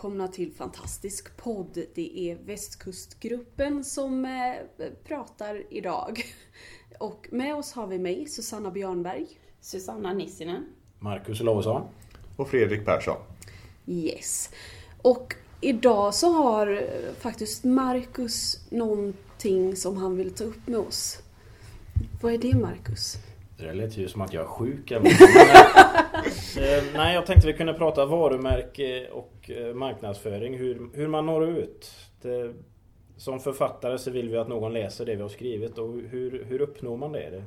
Välkomna till Fantastisk podd. Det är Västkustgruppen som eh, pratar idag. Och med oss har vi mig, Susanna Björnberg. Susanna Nissinen. Marcus Olausson. Och Fredrik Persson. Yes. Och idag så har eh, faktiskt Marcus någonting som han vill ta upp med oss. Vad är det Marcus? Det lät ju som att jag är sjuk eller. Eh, eh, Nej, jag tänkte vi kunde prata varumärke och eh, marknadsföring. Hur, hur man når ut. Det, som författare så vill vi att någon läser det vi har skrivit och hur, hur uppnår man det?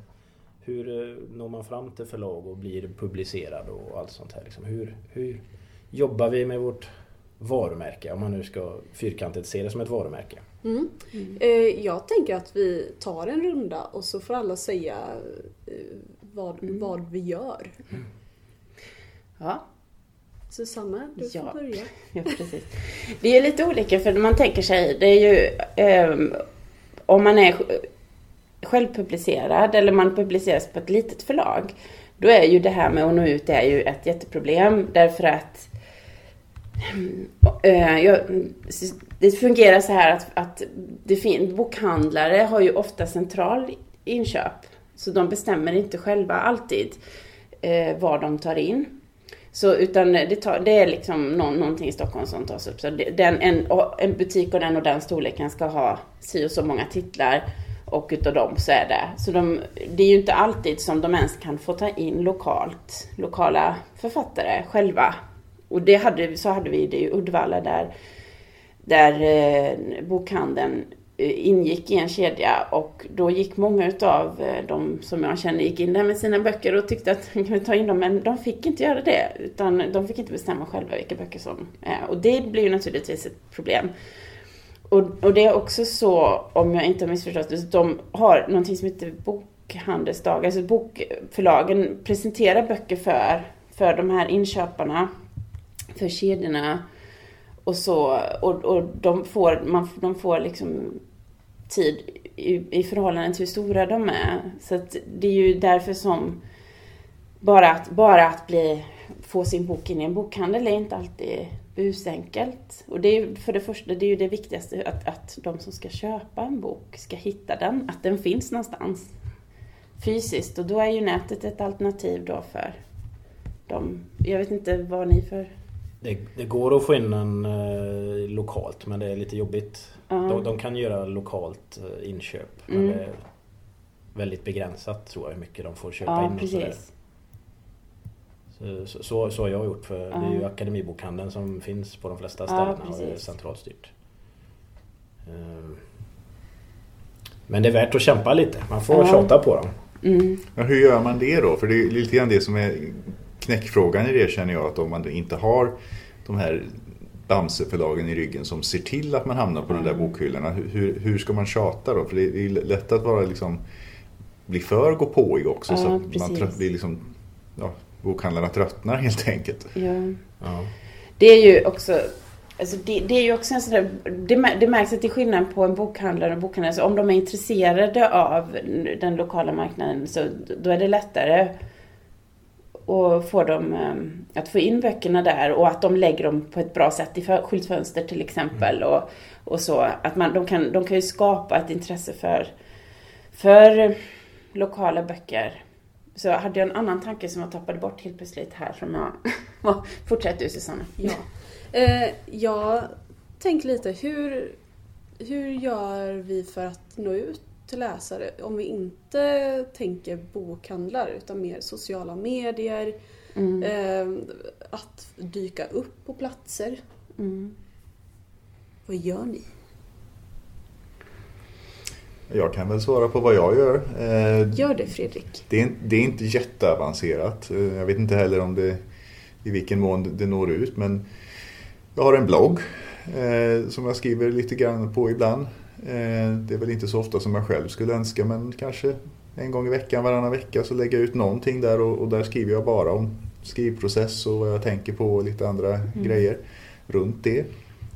Hur eh, når man fram till förlag och blir publicerad och allt sånt här? Liksom. Hur, hur jobbar vi med vårt varumärke? Om man nu ska fyrkantigt se det som ett varumärke. Mm. Eh, Jag tänker att vi tar en runda och så får alla säga eh, vad, vad vi gör. Ja, Susanna, du får Ja. börja. ja, precis. Det är lite olika för man tänker sig, det är ju ehm, om man är självpublicerad eller man publiceras på ett litet förlag. Då är ju det här med att nå ut det är ju ett jätteproblem därför att eh, Eh, jag, det fungerar så här att, att det fin, bokhandlare har ju ofta central inköp. Så de bestämmer inte själva alltid eh, vad de tar in. Så, utan det, tar, det är liksom någon, någonting i Stockholm som tas upp. Så det, den, en, en butik av den och den storleken ska ha si och så många titlar. Och utav dem så är det. Så de, det är ju inte alltid som de ens kan få ta in lokalt, lokala författare själva. Och det hade, så hade vi det i Uddevalla där, där eh, bokhandeln eh, ingick i en kedja. Och då gick många utav eh, de som jag känner gick in där med sina böcker och tyckte att de kunde ta in dem? Men de fick inte göra det utan de fick inte bestämma själva vilka böcker som är och det blir ju naturligtvis ett problem. Och, och det är också så, om jag inte har missförstått det, de har någonting som heter bokhandelsdagar, alltså bokförlagen presenterar böcker för, för de här inköparna, för kedjorna och så, och, och de får, man, de får liksom tid i, i förhållande till hur stora de är. Så att det är ju därför som bara att, bara att bli, få sin bok in i en bokhandel är inte alltid busenkelt. Och det är ju för det första, det är ju det viktigaste att, att de som ska köpa en bok ska hitta den, att den finns någonstans fysiskt. Och då är ju nätet ett alternativ då för dem. Jag vet inte vad ni för... Det, det går att få in den eh, lokalt men det är lite jobbigt. Ja. De, de kan göra lokalt eh, inköp men Mm. det är väldigt begränsat tror jag hur mycket de får köpa Ja, in. och precis. Så, så, så, så har jag gjort för det är ju Ja. Akademibokhandeln som finns på de flesta Ja, ställena och är precis. centralt styrt. Ehm. Men det är värt att kämpa lite. Man får Ja. tjata på dem. Mm. Men hur gör man det då? För det är lite grann det som är knäckfrågan i det känner jag att om man inte har de här Bamseförlagen i ryggen som ser till att man hamnar på de där bokhyllorna. Hur- Hur, ska man tjata då? För det är lätt att vara liksom bli för gå på också så Ja, att man precis. trött, blir liksom ja, bokhandlarna tröttnar helt enkelt. Ja. Ja. Det är ju också Alltså det, det är ju också en sån där, det, det märks att det är skillnad på en bokhandlare och en bokhandlare. Så om de är intresserade av den lokala marknaden så då är det lättare att få dem eh, att få in böckerna där och att de lägger dem på ett bra sätt i skyltfönster till exempel. Och, och så. Att man, de, kan, de kan ju skapa ett intresse för, för lokala böcker. Så hade jag en annan tanke som jag tappade bort helt plötsligt här som jag... Fortsätt du Susanna. Ja. Eh, jag tänker lite, hur, hur gör vi för att nå ut till läsare om vi inte tänker bokhandlar utan mer sociala medier, Mm. eh, att dyka upp på platser. Mm. Vad gör ni? Jag kan väl svara på vad jag gör. Eh, Gör det Fredrik. Det är, det är inte jätteavancerat. Eh, Jag vet inte heller om det i vilken mån det når ut men Jag har en blogg eh, som jag skriver lite grann på ibland. Eh, det är väl inte så ofta som jag själv skulle önska men kanske en gång i veckan, varannan vecka så lägger jag ut någonting där och, och där skriver jag bara om skrivprocess och vad jag tänker på och lite andra mm. grejer runt det.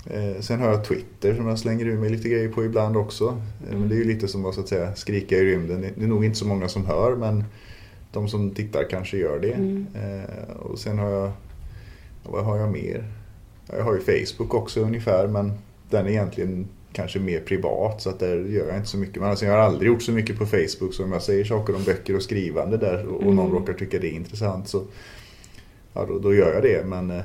Eh, sen har jag Twitter som jag slänger ur mig lite grejer på ibland också. Eh, mm. Men det är ju lite som att, så att säga, skrika i rymden. Det är nog inte så många som hör men de som tittar kanske gör det. Mm. Eh, och sen har jag, vad har jag mer? Jag har ju Facebook också ungefär men den är egentligen kanske mer privat så att där gör jag inte så mycket. Men alltså jag har aldrig gjort så mycket på Facebook så om jag säger saker om böcker och skrivande där och mm. någon råkar tycka det är intressant så ja, då, då gör jag det. Men eh,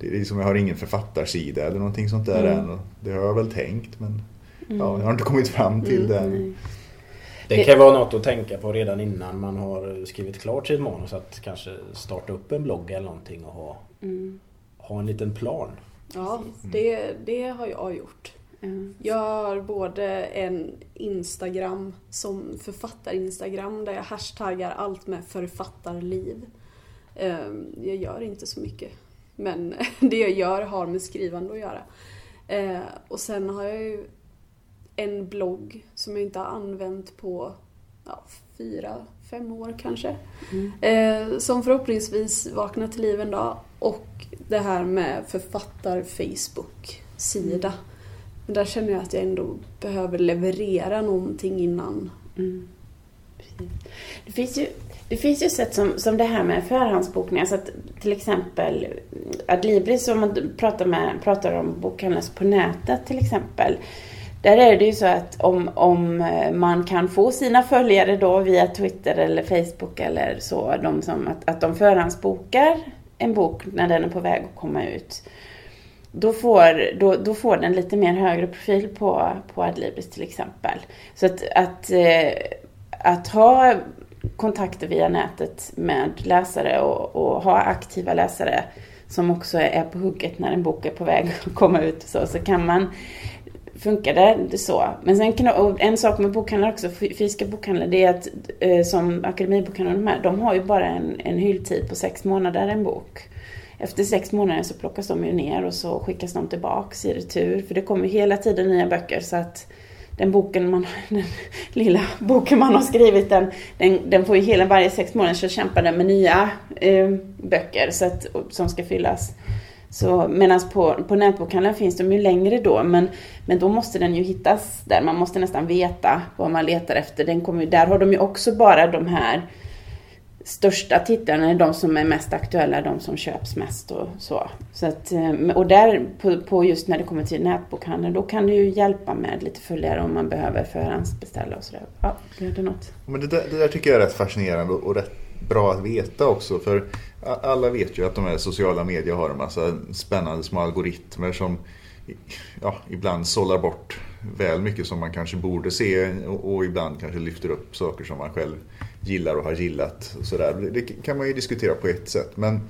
det är liksom, jag har ingen författarsida eller någonting sånt där mm. än. Det har jag väl tänkt men mm. ja, jag har inte kommit fram till mm, det Det kan vara något att tänka på redan innan man har skrivit klart sitt manus. Att kanske starta upp en blogg eller någonting och ha, mm. ha en liten plan. Ja, det, det har jag gjort. Mm. Jag har både en Instagram som författar-Instagram där jag hashtaggar allt med författarliv. Ehm, jag gör inte så mycket. Men det jag gör har med skrivande att göra. Ehm, och sen har jag ju en blogg som jag inte har använt på ja, fyra, fem år kanske. Mm. Ehm, som förhoppningsvis vaknar till liv en dag. Och det här med författar-Facebook-sida. Mm. Men där känner jag att jag ändå behöver leverera någonting innan. Mm. Det finns ju det finns ju sätt som, som det här med förhandsbokningar. Så att till exempel Adlibris, om man pratar, med, pratar om bokhandeln på nätet till exempel. Där är det ju så att om, om eh, man kan få sina följare då via Twitter eller Facebook eller så, de som, att, att de förhandsbokar en bok när den är på väg att komma ut då får, då, då får den lite mer högre profil på, på Adlibris till exempel. Så att, att, eh, att ha kontakter via nätet med läsare och, och, ha aktiva läsare som också är på hugget när en bok är på väg att komma ut så, så kan man funkar det så. Men sen kan, en sak med bokhandlar också, fysiska bokhandlar, det är att eh, som Akademibokhandlarna, de här, de har ju bara en, en hylltid på sex månader en bok. Efter sex månader så plockas de ju ner och så skickas de tillbaks i retur. För det kommer hela tiden nya böcker så att den boken man, den lilla boken man har skrivit den, den, den får ju hela varje sex månader så kämpar den med nya eh, böcker så att, som ska fyllas. Så, Medan på, på nätbokhandeln finns de ju längre då, men, men då måste den ju hittas där. Man måste nästan veta vad man letar efter. Den kommer, där har de ju också bara de här största titlarna är de som är mest aktuella, de som köps mest och så. så att, eh, och där på, på just när det kommer till nätbokhandeln, då kan det ju hjälpa med lite följare om man behöver förhandsbeställa och sådär. Ja, gör det något? Men det där, det där tycker jag är rätt fascinerande och rätt bra att veta också. För alla vet ju att de här sociala medier har en massa spännande små algoritmer som ja, ibland sållar bort väl mycket som man kanske borde se och, och ibland kanske lyfter upp saker som man själv gillar och har gillat. Och så där. Det kan man ju diskutera på ett sätt. Men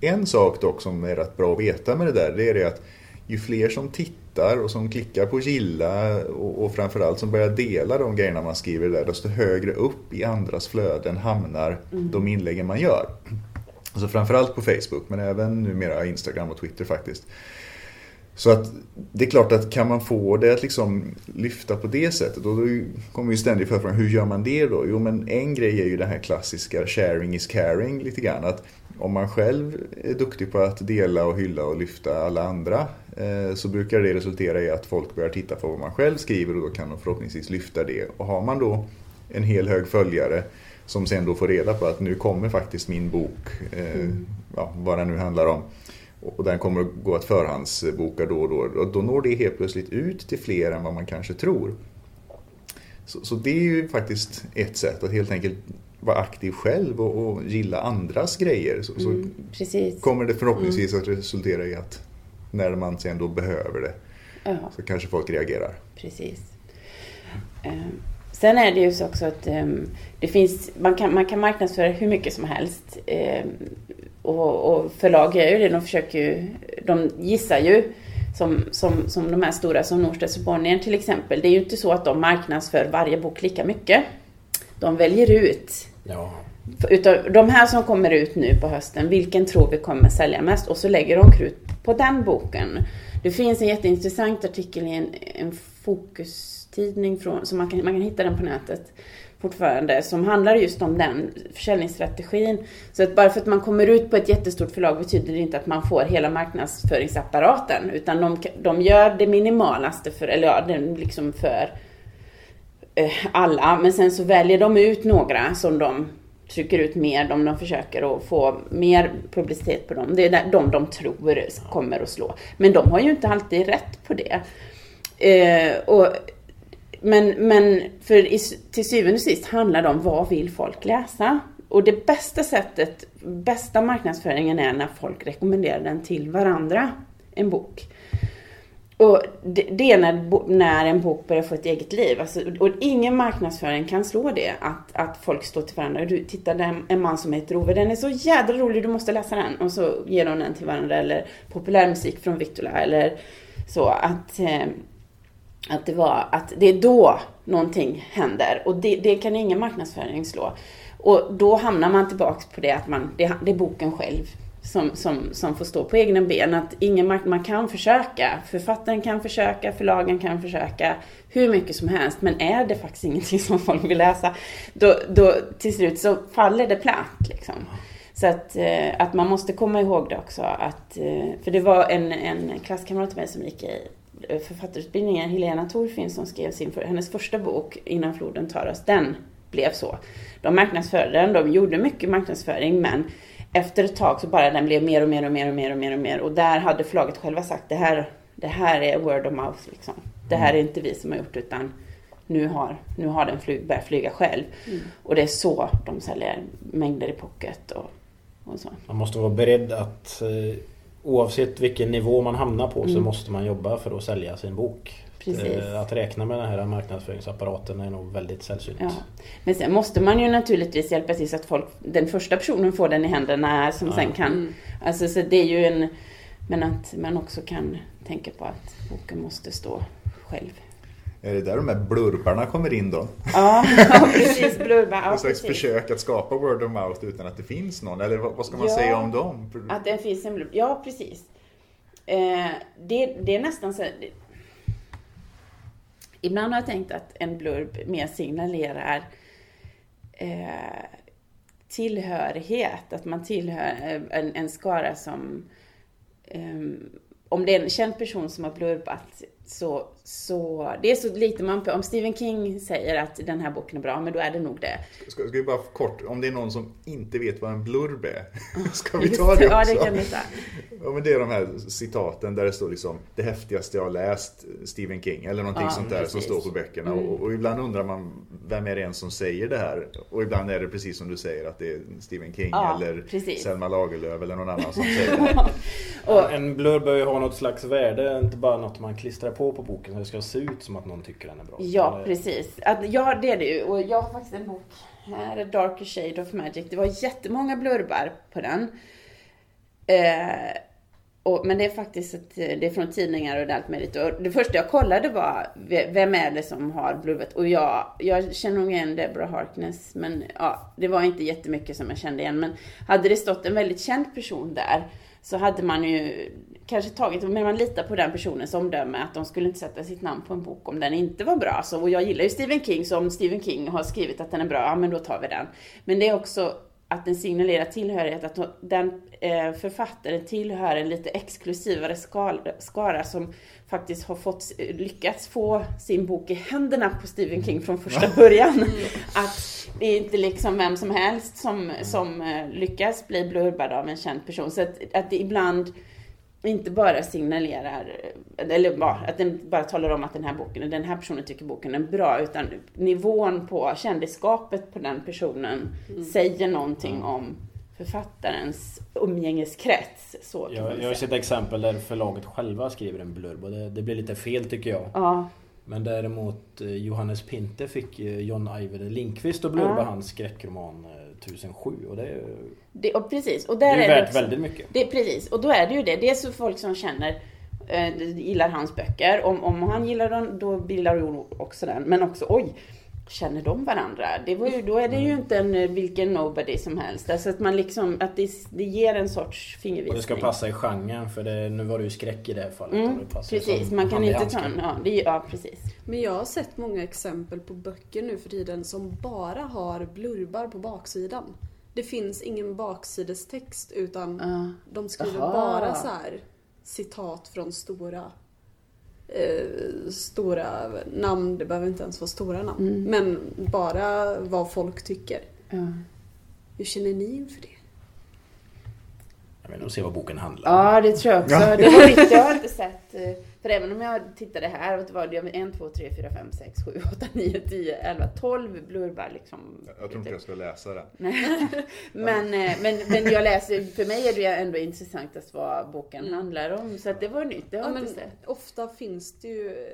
en sak dock som är rätt bra att veta med det där, det är det att ju fler som tittar och som klickar på gilla och, och framförallt som börjar dela de grejerna man skriver där, desto högre upp i andras flöden hamnar mm. de inläggen man gör. Alltså framförallt på Facebook, men även numera Instagram och Twitter faktiskt. Så att det är klart att kan man få det att liksom lyfta på det sättet, och då kommer ju ständigt förfrågan, hur gör man det då? Jo men en grej är ju den här klassiska sharing is caring lite grann. Att om man själv är duktig på att dela och hylla och lyfta alla andra eh, så brukar det resultera i att folk börjar titta på vad man själv skriver och då kan de förhoppningsvis lyfta det. Och har man då en hel hög följare som sen då får reda på att nu kommer faktiskt min bok, eh, mm. ja, vad den nu handlar om, och den kommer att gå att förhandsboka då och då. Då når det helt plötsligt ut till fler än vad man kanske tror. Så, så det är ju faktiskt ett sätt att helt enkelt vara aktiv själv och, och gilla andras grejer. Så, mm, så kommer det förhoppningsvis mm. att resultera i att när man sen då behöver det ja. så kanske folk reagerar. Precis. Um, sen är det ju så också att um, det finns, man kan, man kan marknadsföra hur mycket som helst. Um, och, och förlag gör ju det. De försöker ju, de gissar ju som, som, som de här stora som Norstedts och Bonnier till exempel. Det är ju inte så att de marknadsför varje bok lika mycket. De väljer ut. Ja. Utav de här som kommer ut nu på hösten, vilken tror vi kommer sälja mest? Och så lägger de krut på den boken. Det finns en jätteintressant artikel i en, en fokustidning från, som man kan, man kan hitta den på nätet fortfarande, som handlar just om den försäljningsstrategin. Så att bara för att man kommer ut på ett jättestort förlag betyder det inte att man får hela marknadsföringsapparaten, utan de, de gör det minimalaste för, eller ja, den liksom för eh, alla, men sen så väljer de ut några som de trycker ut mer, om de försöker att få mer publicitet på dem. Det är de de tror kommer att slå. Men de har ju inte alltid rätt på det. Eh, och, men, men för i, till syvende och sist handlar det om vad vill folk läsa? Och det bästa sättet, bästa marknadsföringen är när folk rekommenderar den till varandra, en bok. Och det, det är när, när en bok börjar få ett eget liv. Alltså, och ingen marknadsföring kan slå det. Att, att folk står till varandra. Du, tittar, det är en man som heter Ove. Den är så jädra rolig, du måste läsa den. Och så ger de den till varandra. Eller populärmusik från Victola. Eller så. Att, eh, att det var, att det är då någonting händer. Och det, det kan ingen marknadsföring slå. Och då hamnar man tillbaks på det att man, det, det är boken själv som, som, som får stå på egna ben. Att ingen mark man kan försöka. Författaren kan försöka, förlagen kan försöka hur mycket som helst. Men är det faktiskt ingenting som folk vill läsa, då, då till slut så faller det platt. Liksom. Så att, eh, att man måste komma ihåg det också. Att, eh, för det var en, en klasskamrat till mig som gick i författarutbildningen, Helena Torfin, som skrev sin, hennes första bok, Innan floden tar oss. Den blev så. De marknadsförde den, de gjorde mycket marknadsföring, men efter ett tag så bara den blev mer och mer och mer och mer och mer och mer. Och där hade förlaget själva sagt det här, det här är word of mouth liksom. Det här är inte vi som har gjort utan nu har, nu har den flyg, börjat flyga själv. Mm. Och det är så de säljer mängder i pocket och, och så. Man måste vara beredd att eh, oavsett vilken nivå man hamnar på mm. så måste man jobba för att sälja sin bok. Precis. Eh, att räkna med den här marknadsföringsapparaten är nog väldigt sällsynt. Ja. Men sen måste man ju naturligtvis hjälpa till så att folk, den första personen får den i händerna som ja. sen kan... Mm. Alltså så det är ju en... Men att man också kan tänka på att boken måste stå själv. Är det där de här blurbarna kommer in då? Ja, precis. Blurbar. Ja, en slags precis. försök att skapa word of mouth utan att det finns någon. Eller vad ska man ja, säga om dem? Att det finns en blurb. Ja, precis. Eh, det, det, är nästan så Ibland har jag tänkt att en blurb mer signalerar eh, tillhörighet, att man tillhör eh, en, en skara som eh, om det är en känd person som har blurbat så, så det är så lite man... Om Stephen King säger att den här boken är bra, men då är det nog det. Ska, ska vi bara kort, om det är någon som inte vet vad en blurb är, ska vi ta det också? Ja, det kan vi ta. Ja, men det är de här citaten där det står liksom det häftigaste jag har läst Stephen King eller någonting ja, sånt där precis. som står på böckerna. Mm. Och, och, ibland undrar man vem är det en som säger det här? Och ibland är det precis som du säger att det är Stephen King ja, eller precis. Selma Lagerlöf eller någon annan som säger det. och, en blurb bör ju ha något slags värde, inte bara något man klistrar på på boken. Så det ska se ut som att någon tycker den är bra. Ja, precis. Att, ja, det är det ju. Och jag har faktiskt en bok här, Darker Shade of Magic. Det var jättemånga blurbar på den. Eh, och, men det är faktiskt ett, det är från tidningar och allt möjligt. Och det första jag kollade var, vem är det som har blurbat? Och jag, jag känner nog igen Deborah Harkness, men ja, det var inte jättemycket som jag kände igen. Men hade det stått en väldigt känd person där, så hade man ju kanske tagit, men man litar på den personens omdöme att de skulle inte sätta sitt namn på en bok om den inte var bra. Så, och jag gillar ju Stephen King, så om Stephen King har skrivit att den är bra, ja men då tar vi den. Men det är också att den signalerar tillhörighet, att den eh, författaren tillhör en lite exklusivare skara som faktiskt har fått, lyckats få sin bok i händerna på Stephen King från första början. Mm. Att det är inte liksom vem som helst som, som eh, lyckas bli blurbad av en känd person. Så att, att det ibland inte bara signalerar, eller bara, att den bara talar om att den här boken, den här personen tycker boken är bra, utan nivån på kändisskapet på den personen mm. säger någonting mm. om författarens umgängeskrets. Så jag, jag har sett exempel där förlaget själva skriver en blurb och det, det blir lite fel tycker jag. Ja. Men däremot eh, Johannes Pinte fick John Ajvide Lindqvist att blurba ja. hans skräckroman 1007 eh, och det är det, och precis, och där det är, är värt också, väldigt mycket. Det, precis, och då är det ju det. Det är så folk som känner eh, gillar hans böcker. Om, om han gillar den, då gillar hon också den. Men också, oj, känner de varandra? Det var ju, då är det ju inte en eh, vilken nobody som helst. Alltså att man liksom, att det, det ger en sorts fingervisning. Och det ska passa i genren för det, nu var det ju skräck i det här fallet. Mm, precis, man kan inte ta en, ja, det, ja precis. Men jag har sett många exempel på böcker nu för tiden som bara har blurbar på baksidan. Det finns ingen baksidestext utan Ja. de skriver Aha. bara så här citat från stora eh, stora namn, det behöver inte ens vara stora namn. Mm. Men bara vad folk tycker. Ja. Hur känner ni inför det? Jag vill nog se vad boken handlar om. Ja, det tror jag också. Ja. Det var lite, jag har inte sett. Eh, För även om jag tittade här, och det var det 1, 2, 3, 4, 5, 6, 7, 8, 9, 10, 11, 12 blurbar liksom. Jag tror inte jag ska läsa det. Men, eh, men, men jag läser, för mig är det ändå intressantast vad boken Mm. handlar om. Så att det var nytt, det har Ja, men ofta finns det ju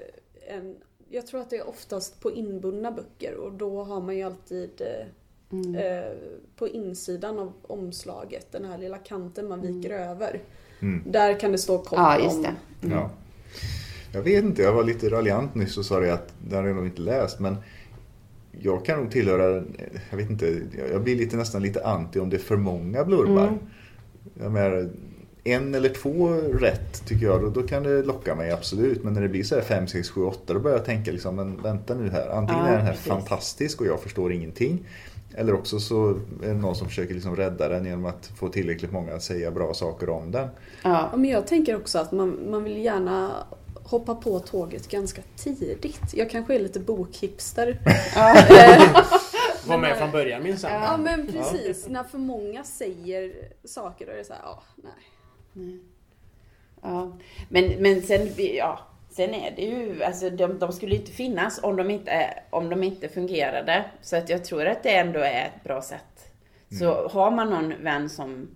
en... Jag tror att det är oftast på inbundna böcker och då har man ju alltid eh, Mm. eh, på insidan av omslaget, den här lilla kanten man viker över. Mm. Där kan det stå kort Ja, just om... Jag vet inte, jag var lite raljant nyss och sa det att den har jag nog inte läst. Men jag kan nog tillhöra, jag vet inte, jag blir lite, nästan lite anti om det är för många blurbar. Mm. Jag menar, en eller två rätt tycker jag, då, då kan det locka mig absolut. Men när det blir så här 5, 6, 7, 8 då börjar jag tänka liksom, men vänta nu här. Antingen Ja, är den här precis. fantastisk och jag förstår ingenting. Eller också så är det någon som försöker liksom rädda den genom att få tillräckligt många att säga bra saker om den. Ja. Ja, men jag tänker också att man, man vill gärna hoppa på tåget ganska tidigt. Jag kanske är lite bokhipster. Var med från början minsann. Ja men precis, när för många säger saker då är det så här, ja, nej. Nej. Ja, men, men sen, ja, sen är det ju, alltså de, de skulle inte finnas om de inte, om de inte fungerade. Så att jag tror att det ändå är ett bra sätt. Så har man någon vän som,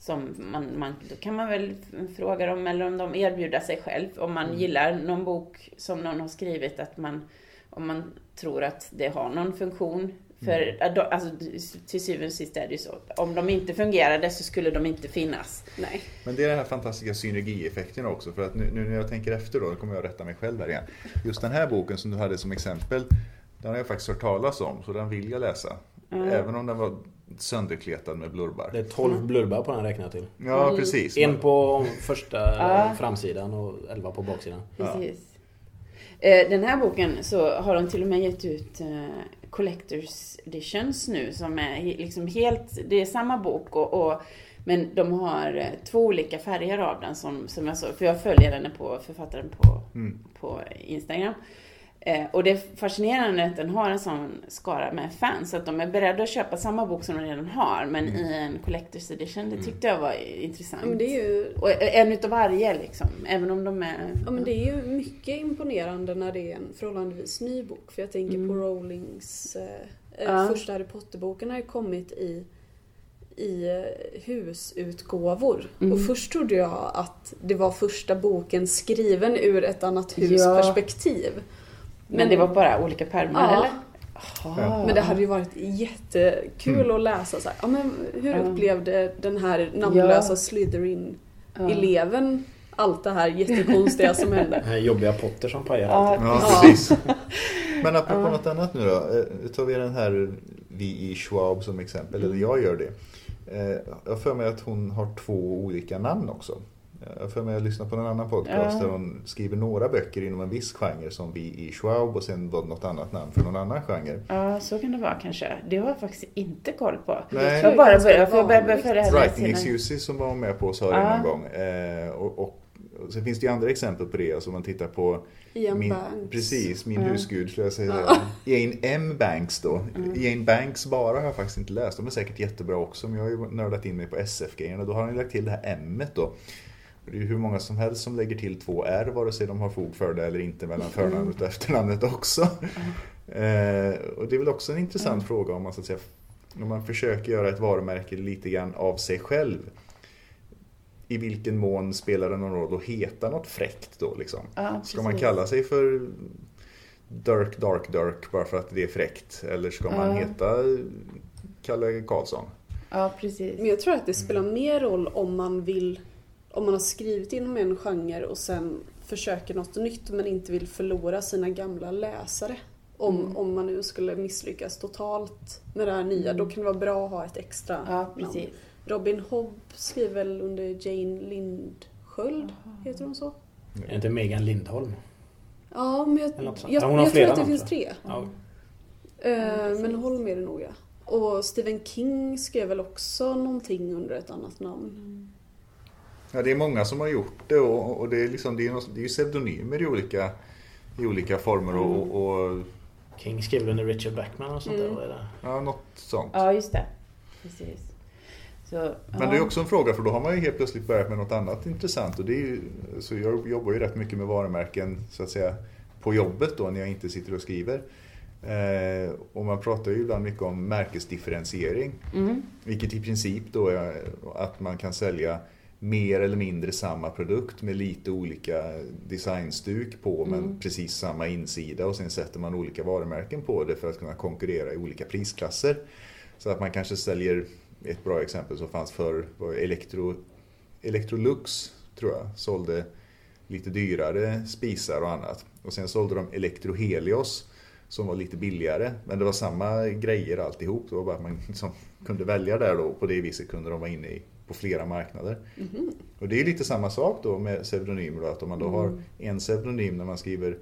som man, man, då kan man väl fråga dem eller om de erbjuder sig själv. Om man gillar någon bok som någon har skrivit, att man, om man tror att det har någon funktion. För alltså, till syvende och sist är det ju så. Om de inte fungerade så skulle de inte finnas. nej. Men det är den här fantastiska synergieffekten också. För att nu, nu när jag tänker efter då, då kommer jag rätta mig själv här igen. Just den här boken som du hade som exempel, den har jag faktiskt hört talas om, så den vill jag läsa. Även om den var sönderkletad med blurbar. Det är 12 blurbar på den räknar jag till. Ja, precis. En på första Ja. framsidan och 11 på baksidan. Precis. Eh, Den här boken så har de till och med gett ut eh, Collectors Editions nu som är liksom helt, det är samma bok och, och men de har eh, två olika färger av den som, som jag såg, för jag följer henne på författaren på, Mm. på Instagram. Eh, och det är fascinerande att den har en sån skara med fans, att de är beredda att köpa samma bok som de redan har, men i en Collectors Edition. Det tyckte jag var intressant. Ja, men det är ju Och en utav varje liksom, även om de är... Ja men det är ju mycket imponerande när det är en förhållandevis ny bok. För jag tänker på Rowlings eh, eh, Ja. första Harry Potter-boken har ju kommit i, i eh, husutgåvor. Och först trodde jag att det var första boken skriven ur ett annat hus Ja. Men det var bara olika pärmar Ja. eller? Ja. Men det hade ju varit jättekul att läsa så här, ja, men hur upplevde den här namnlösa Ja. Slytherin-eleven allt det här jättekonstiga som hände? Den här jobbiga Potter som pajar Ja, allt. Ja, Ja. precis. Men apropå något annat nu då. eh, Tar vi den här vi i Schwab som exempel, eller jag gör det. Eh, Jag har för mig att hon har två olika namn också. Jag har för mig att jag lyssnat på en annan podcast Ja. där hon skriver några böcker inom en viss genre som vi i Schwab och sen var det något annat namn för någon annan genre. Ja, så kan det vara kanske. Det har jag faktiskt inte koll på. Nej. Jag bara för jag börjar börja vanligt. följa henne Writing sina- Excuses som var med på sa det Ja. någon gång. Eh, och, och, och sen finns det ju andra exempel på det. Alltså om man tittar på Ian min, Banks. Precis, min Ja. husgud skulle jag säga. Ja. Jane M. Banks då. Jane Banks bara har jag faktiskt inte läst. De är säkert jättebra också. Men jag har ju nördat in mig på SF-grejerna. Då har han ju lagt till det här M då. Och Det är ju hur många som helst som lägger till två R vare sig de har fog för det eller inte mellan förnamnet och efternamnet också. Eh, och det är väl också en intressant fråga om man så att säga om man försöker göra ett varumärke lite grann av sig själv. I vilken mån spelar det någon roll att heta något fräckt då liksom? Ja, Ska man kalla sig för Dirk Dark Dirk bara för att det är fräckt? Eller ska man Ja. heta Kalle Karlsson? Ja, precis. Men jag tror att det spelar mer roll om man vill om man har skrivit inom en genre och sen försöker något nytt men inte vill förlora sina gamla läsare. Om, Mm. om man nu skulle misslyckas totalt med det här nya, då kan det vara bra att ha ett extra Mm. Ja, namn. precis. Robin Hobb skriver väl under Jane Lindsköld, heter hon så? Är det inte Megan Lindholm? Ja, men jag, jag, Ja, hon har jag tror att det finns tre. Ja. Eh, men Holm är det nog ja. Och Stephen King skrev väl också någonting under ett annat namn. Ja, det är många som har gjort det och, och det, är liksom, det, är något, det är ju pseudonymer i olika, i olika former och, och King skrev under Richard Backman och sånt Mm. där. Ja, något sånt. Ja, just det. Precis. Så, Men det är också en fråga för då har man ju helt plötsligt börjat med något annat intressant. Och det är ju, så jag jobbar ju rätt mycket med varumärken så att säga på jobbet då när jag inte sitter och skriver. Eh, och man pratar ju ibland mycket om märkesdifferentiering. Mm. Vilket i princip då är att man kan sälja mer eller mindre samma produkt med lite olika designstuk på men Mm. precis samma insida och sen sätter man olika varumärken på det för att kunna konkurrera i olika prisklasser. Så att man kanske säljer, ett bra exempel som fanns för Electro, Electrolux tror jag, sålde lite dyrare spisar och annat. Och sen sålde de Electrohelios som var lite billigare. Men det var samma grejer alltihop. Det var bara att man liksom kunde välja där då. På det viset kunde de vara inne i, på flera marknader. Och det är lite samma sak då med pseudonymer. Då, att om man då har en pseudonym när man skriver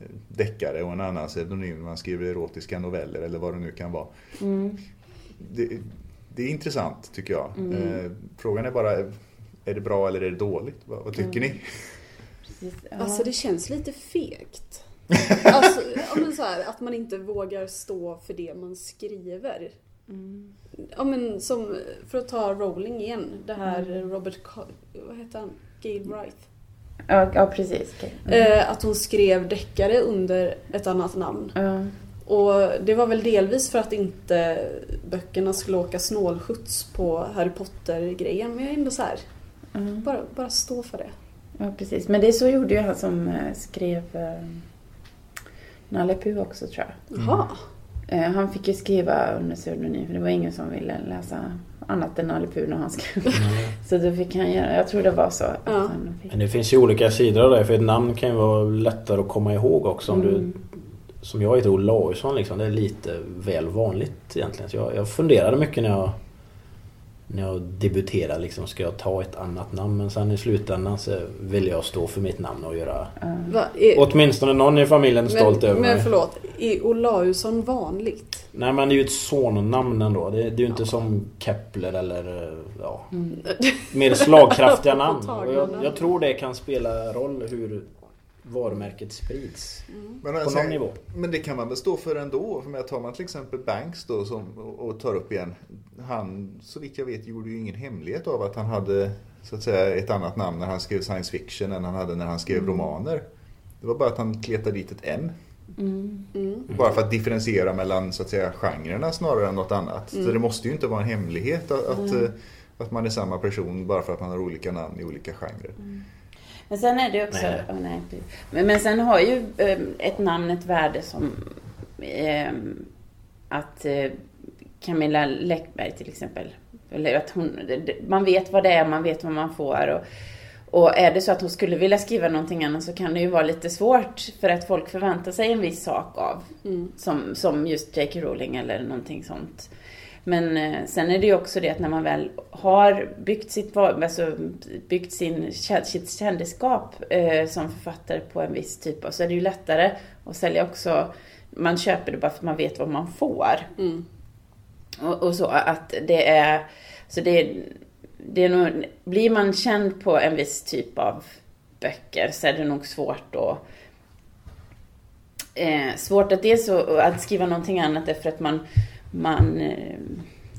eh, deckare och en annan pseudonym när man skriver erotiska noveller eller vad det nu kan vara. Mm. Det, det är intressant tycker jag. Eh, frågan är bara, är det bra eller är det dåligt? Vad, vad tycker ni? Precis. Ja. Alltså det känns lite fegt. alltså, ja, men så här, att man inte vågar stå för det man skriver. Mm. Ja men som, för att ta Rowling igen, det här Robert, Co- vad heter han? Gail Wright. ja, ja, precis. Okej. Eh, att hon skrev deckare under ett annat namn. Ja. Och det var väl delvis för att inte böckerna skulle åka snålskjuts på Harry Potter-grejen. Men jag är ändå så här, Mm. bara, bara stå för det. ja, precis. Men det så gjorde ju han som eh, skrev eh, Nalle Puh också tror jag. Jaha. Eh, han fick ju skriva under pseudonym för det var ingen som ville läsa annat än Nalle Puh när han skrev. Så då fick han göra, jag tror det var så. att Ja. han fick- Men det finns ju olika sidor av det. För ett namn kan ju vara lättare att komma ihåg också. Om Mm. du, som jag heter Olausson liksom. Det är lite väl vanligt egentligen. Så jag, jag funderade mycket när jag när jag debuterade liksom, ska jag ta ett annat namn? Men sen i slutändan så vill jag stå för mitt namn och göra Va, är, åtminstone någon i familjen stolt men, över men mig. förlåt, är Olausson vanligt? Nej men det är ju ett sonnamn ändå. Det, det är ju inte som Kepler eller ja, Mm. mer slagkraftiga namn. jag, jag tror det kan spela roll hur varumärket sprids. Men, På alltså, någon nivå. men det kan man väl stå för ändå. För med tar man till exempel Banks då som, och, tar upp igen. Han, så vitt jag vet, gjorde ju ingen hemlighet av att han hade så att säga ett annat namn när han skrev science fiction än han hade när han skrev Mm. romaner. Det var bara att han kletade dit ett M. Mm. Mm. Bara för att differentiera mellan så att säga genrerna snarare än något annat. Mm. Så det måste ju inte vara en hemlighet att, att, eh, att man är samma person bara för att man har olika namn i olika genrer. Men sen är det också... Nej. åh, nej, men, men sen har ju eh, ett namn ett värde som eh, att eh, Camilla Läckberg till exempel. Eller att hon, man vet vad det är, man vet vad man får. Och, och är det så att hon skulle vilja skriva någonting annat så kan det ju vara lite svårt för att folk förväntar sig en viss sak av. Mm. Som, som just J.K. Rowling eller någonting sånt. Men eh, sen är det ju också det att när man väl har byggt, sitt, alltså, byggt sin, sitt kändisskap eh, som författare på en viss typ av, så är det ju lättare att sälja också. Man köper det bara för att man vet vad man får. Mm. Och, och så att det är, så det, det är nog, blir man känd på en viss typ av böcker så är det nog svårt att eh, svårt att dels att, att skriva någonting annat därför att man, man eh,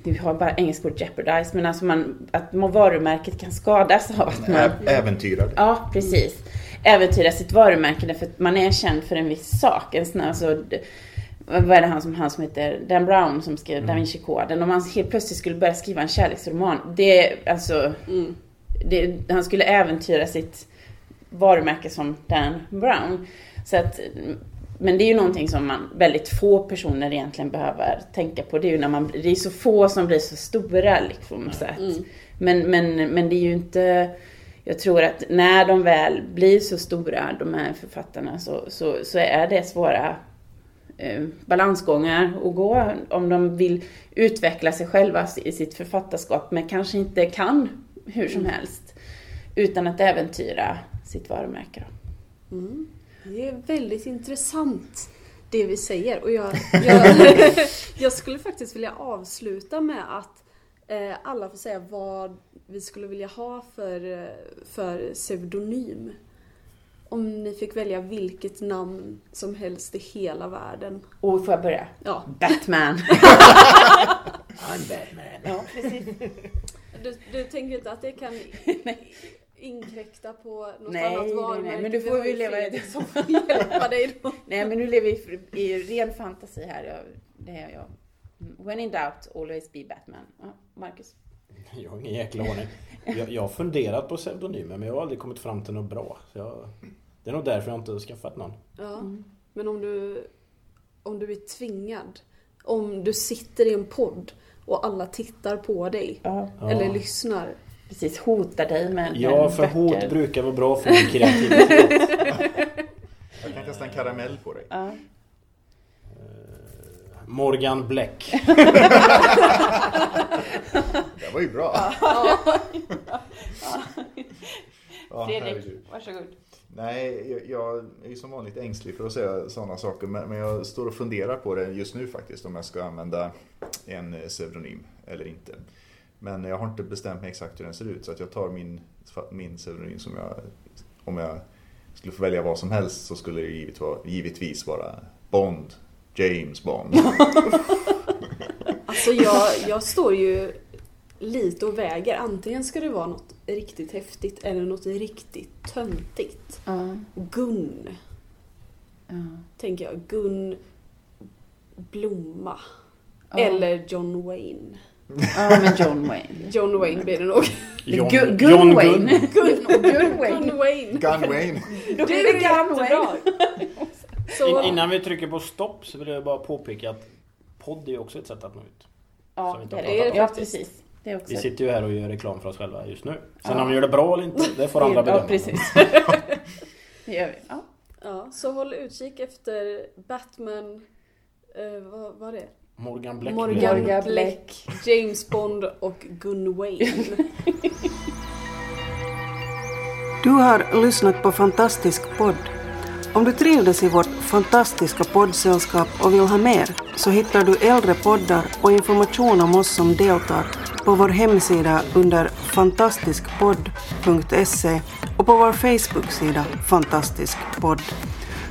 vi har bara engelska ord jeopardize, men alltså man, att varumärket kan skadas av att man... Ä- Äventyrad. Ja, precis. Äventyra sitt varumärke därför att man är känd för en viss sak. En sån här, alltså, vad är det han som, han som heter Dan Brown som skrev Da Vinci-koden. Om han helt plötsligt skulle börja skriva en kärleksroman. Det är alltså... Mm. Det, han skulle äventyra sitt varumärke som Dan Brown. Så att, men det är ju någonting som man, väldigt få personer egentligen behöver tänka på. Det är ju när man, det är så få som blir så stora liksom. Så att, Mm. men, men, men det är ju inte... Jag tror att när de väl blir så stora, de här författarna, så, så, så är det svåra eh, balansgångar att gå om de vill utveckla sig själva i sitt författarskap men kanske inte kan hur som helst utan att äventyra sitt varumärke. Mm. Det är väldigt intressant det vi säger och jag, jag, jag skulle faktiskt vilja avsluta med att eh, alla får säga vad vi skulle vilja ha för, eh, för pseudonym. Om ni fick välja vilket namn som helst i hela världen. Och får jag börja? Ja. Batman. I'm Batman. ja, precis. Du, du tänker inte att det kan inkräkta på något Nej, annat nej, varumärke? nej, men du får ju leva i som hjälpa dig då. Nej, men nu lever vi i, i ren fantasi här. Jag, det är jag. When in doubt, always be Batman. Ja, Marcus? Jag har ingen jäkla ordning. Jag, jag har funderat på pseudonymer men jag har aldrig kommit fram till något bra. Så jag, det är nog därför jag inte har skaffat någon. Ja. Mm. Men om du, om du är tvingad, om du sitter i en podd och alla tittar på dig, Ja, Ja. eller lyssnar. Precis. Hotar dig med Ja, för hot böcker. brukar vara bra för min kreativitet. Jag kan testa en karamell på dig. Ja. Morgan Bläck. Det var ju bra. Ja, Fredrik, herregud. varsågod. Nej, jag, jag är ju som vanligt ängslig för att säga sådana saker. Men, men jag står och funderar på det just nu faktiskt. Om jag ska använda en eh, pseudonym eller inte. Men jag har inte bestämt mig exakt hur den ser ut. Så att jag tar min, min pseudonym som jag... Om jag skulle få välja vad som helst så skulle det givet vara, givetvis vara Bond. James Bond. Alltså jag, jag står ju lite och väger. Antingen ska det vara något riktigt häftigt eller något riktigt töntigt. Ja. Gun, Ja. tänker jag. Gun Blomma. Ja. Eller John Wayne. Ja, men John Wayne. John Wayne blir det nog. John, Gu- Gun John Wayne. Gun. Gun, Gun Wayne. Gun Wayne. Gun Wayne. Då Det blir är det Gun. Wayne. Så, In, innan vi trycker på stopp så vill jag bara påpeka att podd är också ett sätt att nå ut. Ja, det är det. Ja, precis. Det. Vi sitter ju här och gör reklam för oss själva just nu. Sen Ja. om vi gör det bra eller inte, det får andra bedöma. Ja, precis. det gör vi. Ja. ja, så håll utkik efter Batman, eh, vad var det? Morgan Bläck. Morgan Morgan Bläck, James Bond och Gun Wayne. Du har lyssnat på Fantastisk podd. Om du trivdes i vårt fantastiska poddsällskap och vill ha mer så hittar du äldre poddar och information om oss som deltar på vår hemsida under fantastiskpodd.se och på vår Facebook-sida Fantastisk podd.